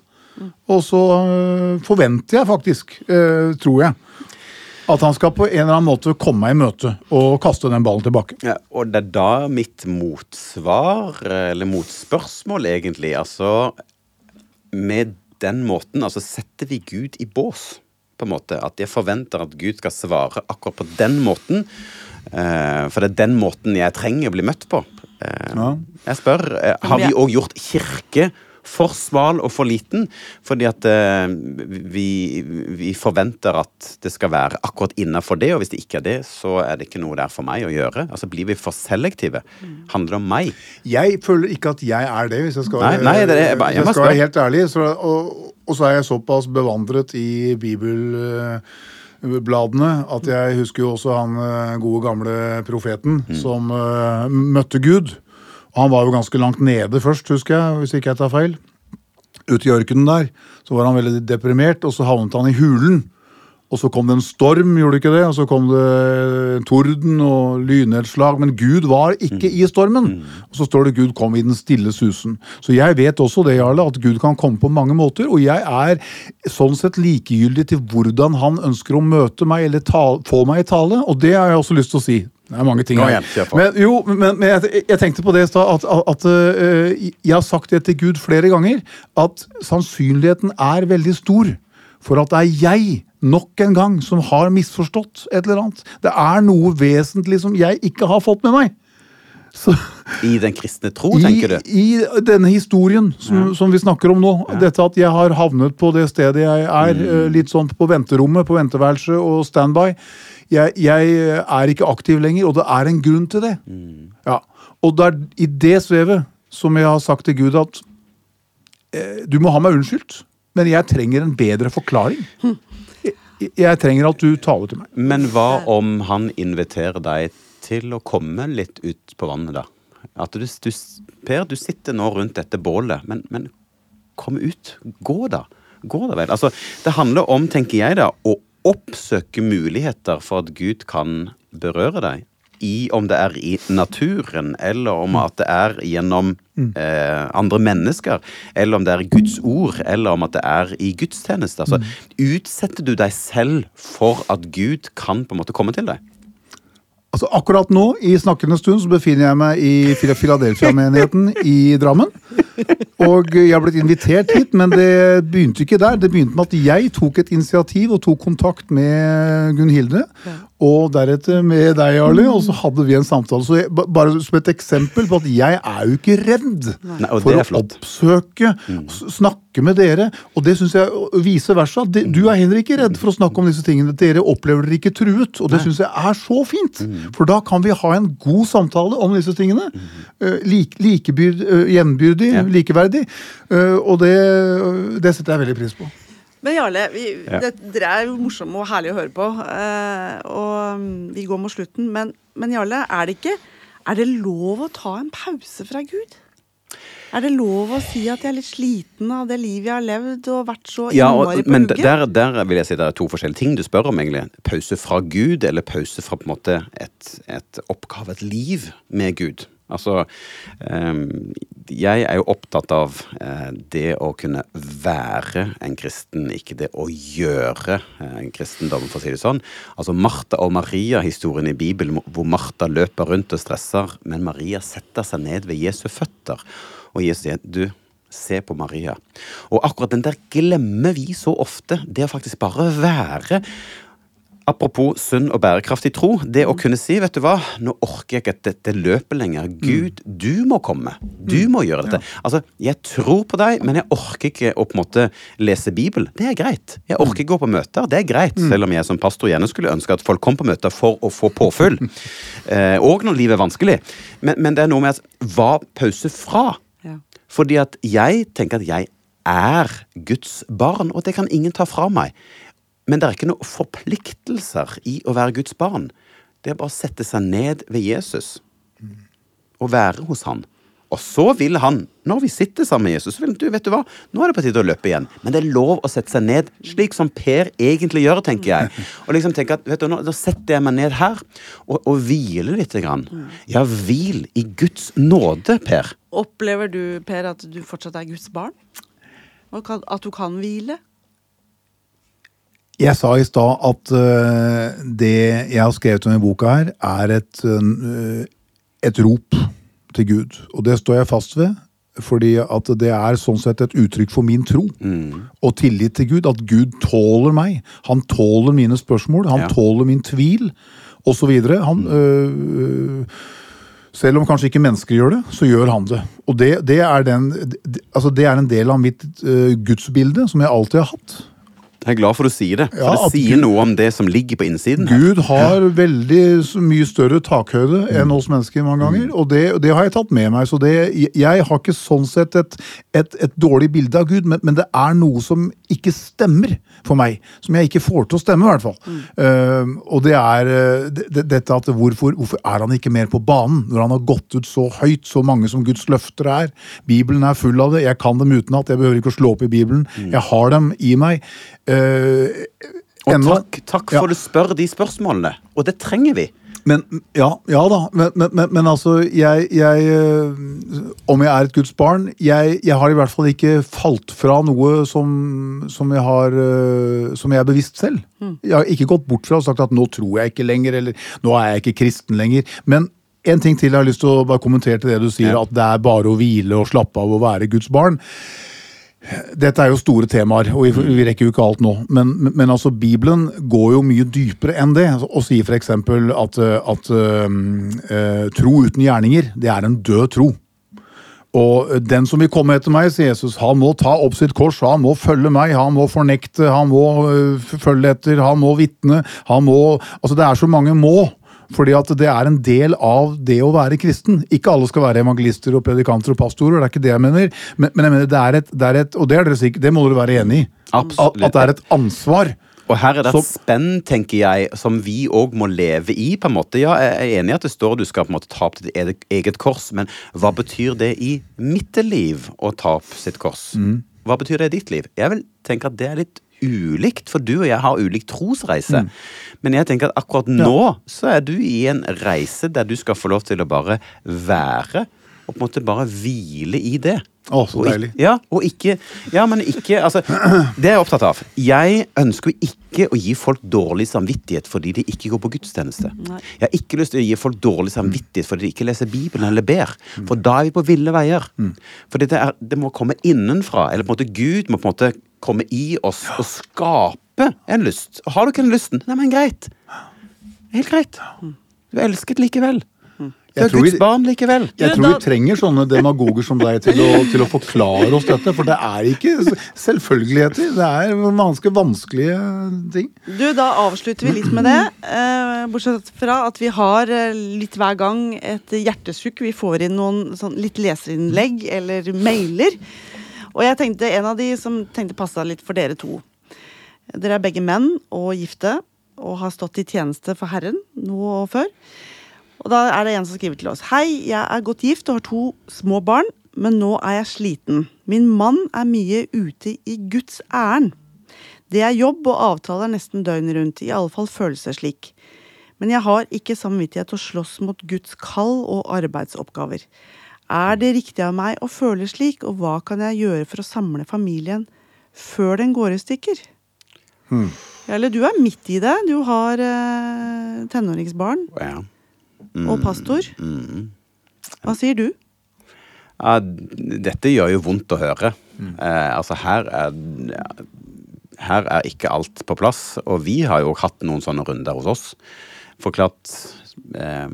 Og så øh, forventer jeg faktisk, øh, tror jeg, At han skal på en eller annen måte komme meg i møte og kaste den ballen tilbake. Ja, og det er da mitt motsvar, eller motspørsmål egentlig, altså Med den måten, altså setter vi Gud i bås, på en måte. At jeg forventer at Gud skal svare akkurat på den måten. Eh, for det er den måten jeg trenger å bli møtt på. Eh, Jeg spør, eh, har vi òg gjort kirke for smal og for liten? Fordi at vi, vi forventer at det skal være akkurat innafor det, og hvis det ikke er det, så er det ikke noe der for meg å gjøre. Altså Blir vi for selektive? Handler det om meg? Jeg føler ikke at jeg er det, hvis jeg skal, Nei, nei, det er- jeg bare- jeg hvis jeg skal være helt ærlig. Så, og, og så er jeg såpass bevandret i bibelbladene at jeg husker jo også han eh, gode, gamle profeten Mm. som uh, møtte Gud. Og han var jo ganske langt nede først, husker jeg, hvis ikke jeg tar feil. Ute i ørkenen der. Så var han veldig deprimert, og så havnet han i hulen. Og så kom det en storm, gjorde det ikke det? Og så kom det torden og lynnedslag. Men Gud var ikke i stormen. Og så står det Gud kom i den stille susen. Så jeg vet også det, Jarle, at Gud kan komme på mange måter. Og jeg er sånn sett likegyldig til hvordan han ønsker å møte meg eller tale, få meg i tale. Og det har jeg også lyst til å si. Det er mange ting her. Men, jo, men, men jeg, jeg tenkte på det i stad, at, at, øh, jeg har sagt det til Gud flere ganger, at sannsynligheten er veldig stor for at det er jeg, nok en gang, som har misforstått et eller annet. Det er noe vesentlig som jeg ikke har fått med meg. Så, I den kristne tro, i, tenker du? I denne historien som, som vi snakker om nå, dette at jeg har havnet på det stedet jeg er, Mm. øh, litt sånn på venterommet, på venteværelset og standby. Jeg, jeg er ikke aktiv lenger, og det er en grunn til det. Mm. Ja. Og det er i det svevet som jeg har sagt til Gud at eh, du må ha meg unnskyldt, men jeg trenger en bedre forklaring. Jeg, jeg trenger at du taler til meg. Men hva om han inviterer deg til å komme litt ut på vannet, da? At du, du, per, du sitter nå rundt dette bålet, men, men kom ut. Gå, da. Gå da vel. Altså, det handler om, tenker jeg, da, å oppsøke muligheter for at Gud kan berøre deg. I om det er i naturen, eller om at det er gjennom eh, andre mennesker, eller om det er Guds ord, eller om at det er i gudstjeneste. Altså, utsetter du deg selv for at Gud kan på en måte komme til deg? Altså Akkurat nå, i snakkende stund, så befinner jeg meg i Philadelphia-menigheten i Drammen. Og jeg har blitt invitert hit, men det begynte ikke der. Det begynte med at jeg tok et initiativ og tok kontakt med Gunn-Hilde. Og deretter med deg, Jarle, og så hadde vi en samtale. Så jeg, Bare som et eksempel på at jeg er jo ikke redd Nei, for å flott. oppsøke, s- snakke med dere. Og det syns jeg, vice versa. Det, du er heller ikke redd for å snakke om disse tingene. Dere opplever dere ikke truet, og det syns jeg er så fint. For da kan vi ha en god samtale om disse tingene. Eh, Lik, likebyrd, eh, jevnbyrdig, Ja. likeverdig. Eh, Og det, det setter jeg veldig pris på. Men Jarle, vi, Ja. det, dere er jo morsomme og herlige å høre på. eh, og vi går mot slutten. Men, men Jarle, er det ikke Er det lov å ta en pause fra Gud? Er det lov å si at jeg er litt sliten av det livet jeg har levd og vært så Ja, innmari på men uke? der, der vil jeg si det er to forskjellige ting du spør om, egentlig. Pause fra Gud, eller pause fra på en måte et, et oppgave, et liv med Gud. Altså, ehm, jeg er jo opptatt av eh, det å kunne være en kristen, ikke det å gjøre eh, en kristendom, for å si det sånn. Altså Martha og Maria-historien i Bibelen, hvor Martha løper rundt og stresser, men Maria setter seg ned ved Jesu føtter. Og Jesus sier, du, se på Maria. Og akkurat den der glemmer vi så ofte. Det å faktisk bare være. Apropos sunn og bærekraftig tro. Det å kunne si, vet du hva, nå orker jeg ikke dette løper lenger. Gud, du må komme. Du må gjøre dette. Altså, jeg tror på deg, men jeg orker ikke å på en måte lese Bibel. Det er greit. Jeg orker ikke gå på møter. Det er greit. Selv om jeg som pastor gjerne skulle ønske at folk kom på møter for å få påfyll. Eh, og når livet er vanskelig. Men, men det er noe med at hva pause fra? Fordi at jeg tenker at jeg er Guds barn, og det kan ingen ta fra meg. Men det er ikke noen forpliktelser i å være Guds barn. Det er bare å sette seg ned ved Jesus og være hos han. Og så vil han, når vi sitter sammen med Jesus, så vil han, du, vet du hva, nå er det på tide å løpe igjen. Men det er lov å sette seg ned, slik som Per egentlig gjør, tenker jeg. Og liksom tenke at, vet du, nå, da setter jeg meg ned her og, og hviler litt. Grann. Ja, hvil i Guds nåde, Per. Opplever du, Per, at du fortsatt er Guds barn? Og at du kan hvile? Jeg sa i stad at eh, det jeg har skrevet om i boka her, er et, eh, et rop til Gud. Og det står jeg fast ved. Fordi at det er sånn sett et uttrykk for min tro og tillit til Gud. At Gud tåler meg. Han tåler mine spørsmål, han Ja. tåler min tvil osv. Han øh, Selv om kanskje ikke mennesker gjør det, så gjør han det. Og det, det, er, den, altså det er en del av mitt uh, gudsbilde som jeg alltid har hatt. Jeg er glad for å si det, for Ja, det sier Gud- noe om det som ligger på innsiden. her. Gud har veldig mye større takhøyde enn oss mennesker mange ganger, og det, det har jeg tatt med meg. Så det, jeg har ikke sånn sett et, et, et dårlig bilde av Gud, men, men det er noe som ikke stemmer for meg. Som jeg ikke får til å stemme, i hvert fall. Eh, og det er det- dette at hvorfor, hvorfor er han ikke mer på banen når han har gått ut så høyt, så mange som Guds løfter er? Bibelen er full av det. Jeg kan dem utenat. Jeg behøver ikke å slå opp i Bibelen. Jeg har dem i meg. Uh, Og ennå- takk, takk Ja. for du spør de spørsmålene. Og det trenger vi. Men, ja, ja da, men, men, men, altså jeg, jeg øh, Om jeg er et Guds barn jeg, jeg har i hvert fall ikke falt fra noe som, som, jeg, har, øh, som jeg er bevisst selv. Jeg har ikke gått bort fra og sagt at nå tror jeg ikke lenger, eller nå er jeg ikke kristen lenger. Men en ting til jeg har lyst til å bare kommentere til det du sier, Ja. at det er bare å hvile og slappe av og være Guds barn. Dette er jo store temaer, og vi, vi rekker jo ikke alt nå. Men, men, altså, Bibelen går jo mye dypere enn det, og sier f.eks. at, eh, at eh, eh, tro uten gjerninger, det er en død tro. Og den som vil komme etter meg, sier Jesus, han må ta opp sitt kors, han må følge meg, han må fornekte, han må øh, følge etter, han må vitne, han må Altså, det er så mange må. Fordi at det er en del av det å være kristen. Ikke alle skal være evangelister og predikanter og pastorer, det er ikke det jeg mener. Men, men jeg mener, det er et, det er et og det, er dere sikkert, det må dere være enig i. Absolutt. At, at det er et ansvar. Og her er det et spenn, tenker jeg, som vi òg må leve i. på en måte. Ja, jeg er enig i at det står du skal på en måte ta opp ditt eget- kors, men hva betyr det i mitt liv å ta opp sitt kors? Hva betyr det i ditt liv? Jeg vil tenke at det er litt ulikt, for du og jeg har ulik trosreise. Men jeg tenker at akkurat nå så er du i en reise der du skal få lov til å bare være, og på en måte bare hvile i det. Å, så Og deilig. ja, og ikke Ja, men ikke Altså, det er jeg opptatt av. Jeg ønsker ikke å gi folk dårlig samvittighet fordi de ikke går på gudstjeneste. Jeg har ikke lyst til å gi folk dårlig samvittighet fordi de ikke leser Bibelen eller ber. For da er vi på ville veier. For det, er, det må komme innenfra. Eller på en måte Gud må på en måte komme i oss og skape en lyst. Har du ikke den lysten, nei, men greit. Helt greit. Du er elsket likevel. Du Jeg er tror vi- Guds barn likevel. Jeg tror vi trenger sånne demagoger som deg til å, til å forklare oss dette, for det er ikke selvfølgeligheter. Det er ganske vanskelige ting. Du, Da avslutter vi litt med det. Eh, bortsett fra at vi har eh, litt hver gang et hjertesukk. Vi får inn noen sånn, litt leserinnlegg eller mailer. Og jeg tenkte en av de som tenkte passa litt for dere to. Dere er begge menn og gifte og har stått i tjeneste for Herren nå og før. Og da er det en som skriver til oss. Hei, jeg er godt gift og har to små barn, men nå er jeg sliten. Min mann er mye ute i Guds ærend. Det er jobb og avtaler nesten døgnet rundt, i alle fall føles det slik. Men jeg har ikke samvittighet til å slåss mot Guds kall og arbeidsoppgaver. Er det riktig av meg å føle slik, og hva kan jeg gjøre for å samle familien før den går i stykker? Hmm. eller du er midt i det. Du har eh, tenåringsbarn Ja. og pastor. Hva sier du? Ja, dette gjør jo vondt å høre. Eh, altså her er Her er ikke alt på plass, og vi har jo hatt noen sånne runder hos oss. Forklart eh,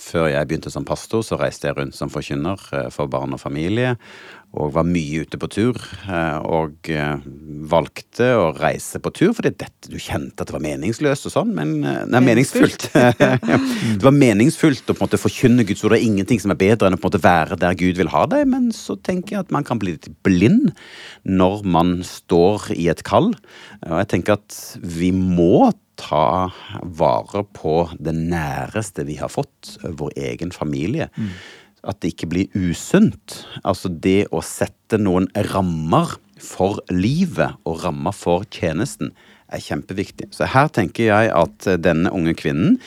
Før jeg begynte som pastor, så reiste jeg rundt som forkynner eh, for barn og familie. Og var mye ute på tur. eh, Og eh, valgte å reise på tur fordi dette du kjente at det var meningsløst og sånn. Men eh, Nei, meningsfullt. det var meningsfullt å på en måte forkynne Guds ord. Det er ingenting som er bedre enn å på en måte være der Gud vil ha deg. Men så tenker jeg at man kan bli litt blind når man står i et kall. Og jeg tenker at vi må ta vare på det næreste vi har fått, vår egen familie. At det ikke blir usunt. Altså det å sette noen rammer for livet og rammer for tjenesten er kjempeviktig. Så her tenker jeg at eh, denne unge kvinnen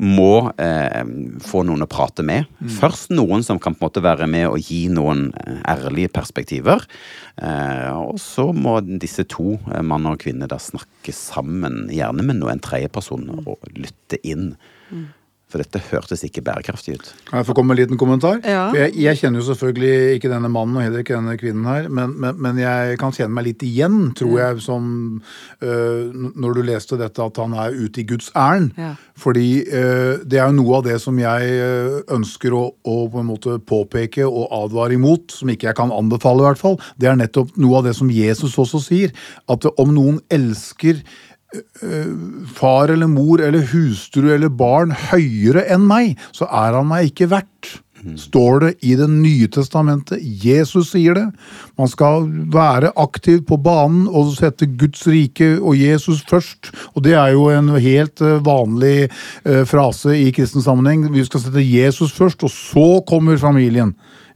må eh, få noen å prate med. Først noen som kan på en måte være med og gi noen eh, ærlige perspektiver. Eh, og så må disse to, eh, mann og kvinne, da snakke sammen, gjerne med noen tredjeperson, og lytte inn. For dette hørtes ikke bærekraftig ut. Kan jeg få komme med en liten kommentar? Ja. Jeg, jeg kjenner jo selvfølgelig ikke denne mannen og heller ikke denne kvinnen her, men, men, men jeg kan kjenne meg litt igjen, tror jeg, som øh, når du leste dette, at han er ute i Guds ærend. Ja. Fordi øh, det er jo noe av det som jeg øh, ønsker å, å på en måte påpeke og advare imot, som ikke jeg kan anbefale i hvert fall, det er nettopp noe av det som Jesus også sier, at om noen elsker far eller mor eller hustru eller barn høyere enn meg, så er han meg ikke verdt. Står det i Det nye testamentet. Jesus sier det. Man skal være aktiv på banen og sette Guds rike og Jesus først. Og det er jo en helt eh, vanlig eh, frase i kristen sammenheng. Vi skal sette Jesus først, og så kommer familien.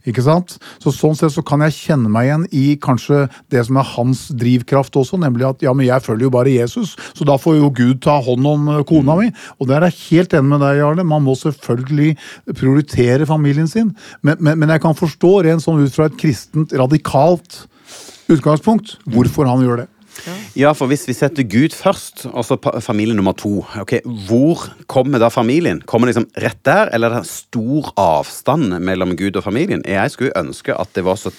Ikke sant? Så Sånn sett så kan jeg kjenne meg igjen i kanskje det som er hans drivkraft også, nemlig at ja, men jeg følger jo bare Jesus, så da får jo Gud ta hånd om eh, kona mi. Og der er jeg helt enig med deg, Jarle. Man må selvfølgelig prioritere familien sin. Men, men, men jeg kan forstå rent sånn ut fra et kristent, radikalt utgangspunkt hvorfor han gjør det. Ja, for hvis vi setter Gud først, og så familie nummer to, okay, hvor kommer da familien? Kommer det liksom rett der, eller er det stor avstand mellom Gud og familien? Jeg skulle ønske at det var så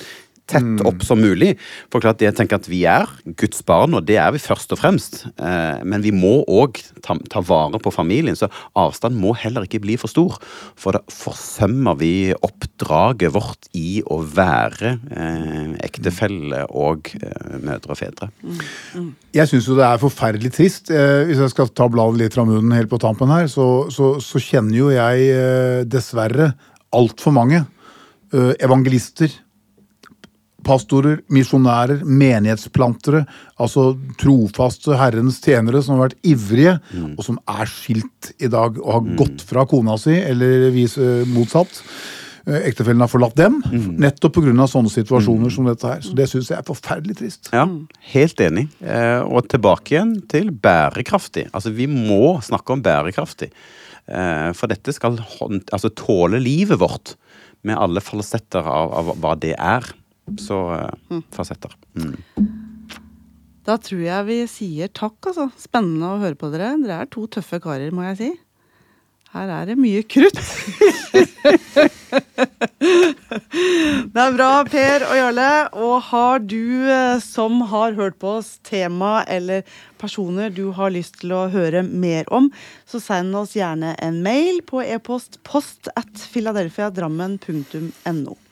tett opp som mulig. For klart, jeg tenker at vi er Guds barn, og det er vi først og fremst. Eh, men vi må òg ta, ta vare på familien, så avstand må heller ikke bli for stor. For da forsømmer vi oppdraget vårt i å være eh, ektefelle og eh, mødre og fedre. Jeg syns jo det er forferdelig trist. Eh, hvis jeg skal ta bladet litt fra munnen helt på tampen her, så, så, så kjenner jo jeg eh, dessverre altfor mange evangelister, pastorer, misjonærer, menighetsplantere, altså trofaste Herrens tjenere som har vært ivrige, og som er skilt i dag og har gått fra kona si, eller vis, eh, motsatt. Eh, Ektefellen har forlatt dem, nettopp pga. sånne situasjoner som dette her. Så det syns jeg er forferdelig trist. Ja, helt enig. Eh, og tilbake igjen til bærekraftig. Altså, vi må snakke om bærekraftig. For dette skal altså, tåle livet vårt med alle falsetter av, av hva det er. Så eh, fasetter. Mm. Da tror jeg vi sier takk, altså. Spennende å høre på dere. Dere er to tøffe karer, må jeg si. Her er det mye krutt. det er bra, Per og Jarle. Og har du eh, som har hørt på oss, tema eller personer du har lyst til å høre mer om, så send oss gjerne en mail på e-post post at philadelphiadrammen.no.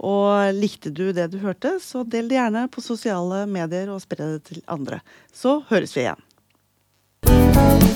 Og likte du det du hørte, så del det gjerne på sosiale medier og spre det til andre. Så høres vi igjen.